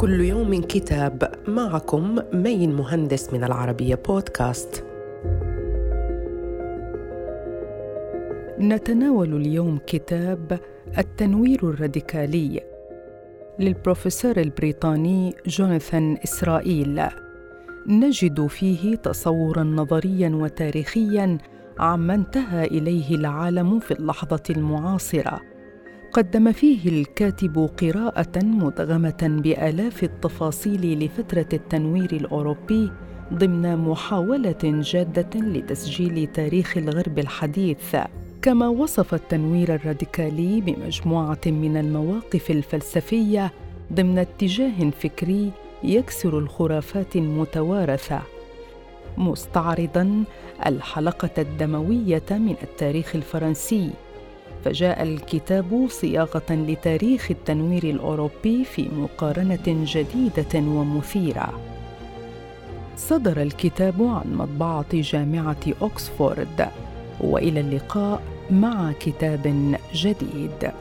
كل يوم كتاب معكم مين مهندس من العربية بودكاست. نتناول اليوم كتاب التنوير الراديكالي للبروفيسور البريطاني جوناثان إسرائيل نجد فيه تصورا نظريا وتاريخيا عما انتهى إليه العالم في اللحظة المعاصرة قدم فيه الكاتب قراءة مدغمة بآلاف التفاصيل لفترة التنوير الأوروبي ضمن محاولة جادة لتسجيل تاريخ الغرب الحديث. كما وصف التنوير الراديكالي بمجموعة من المواقف الفلسفية ضمن اتجاه فكري يكسر الخرافات المتوارثة. مستعرضا الحلقة الدموية من التاريخ الفرنسي. فجاء الكتاب صياغة لتاريخ التنوير الأوروبي في مقارنة جديدة ومثيرة. صدر الكتاب عن مطبعة جامعة اوكسفورد وإلى اللقاء مع كتاب جديد.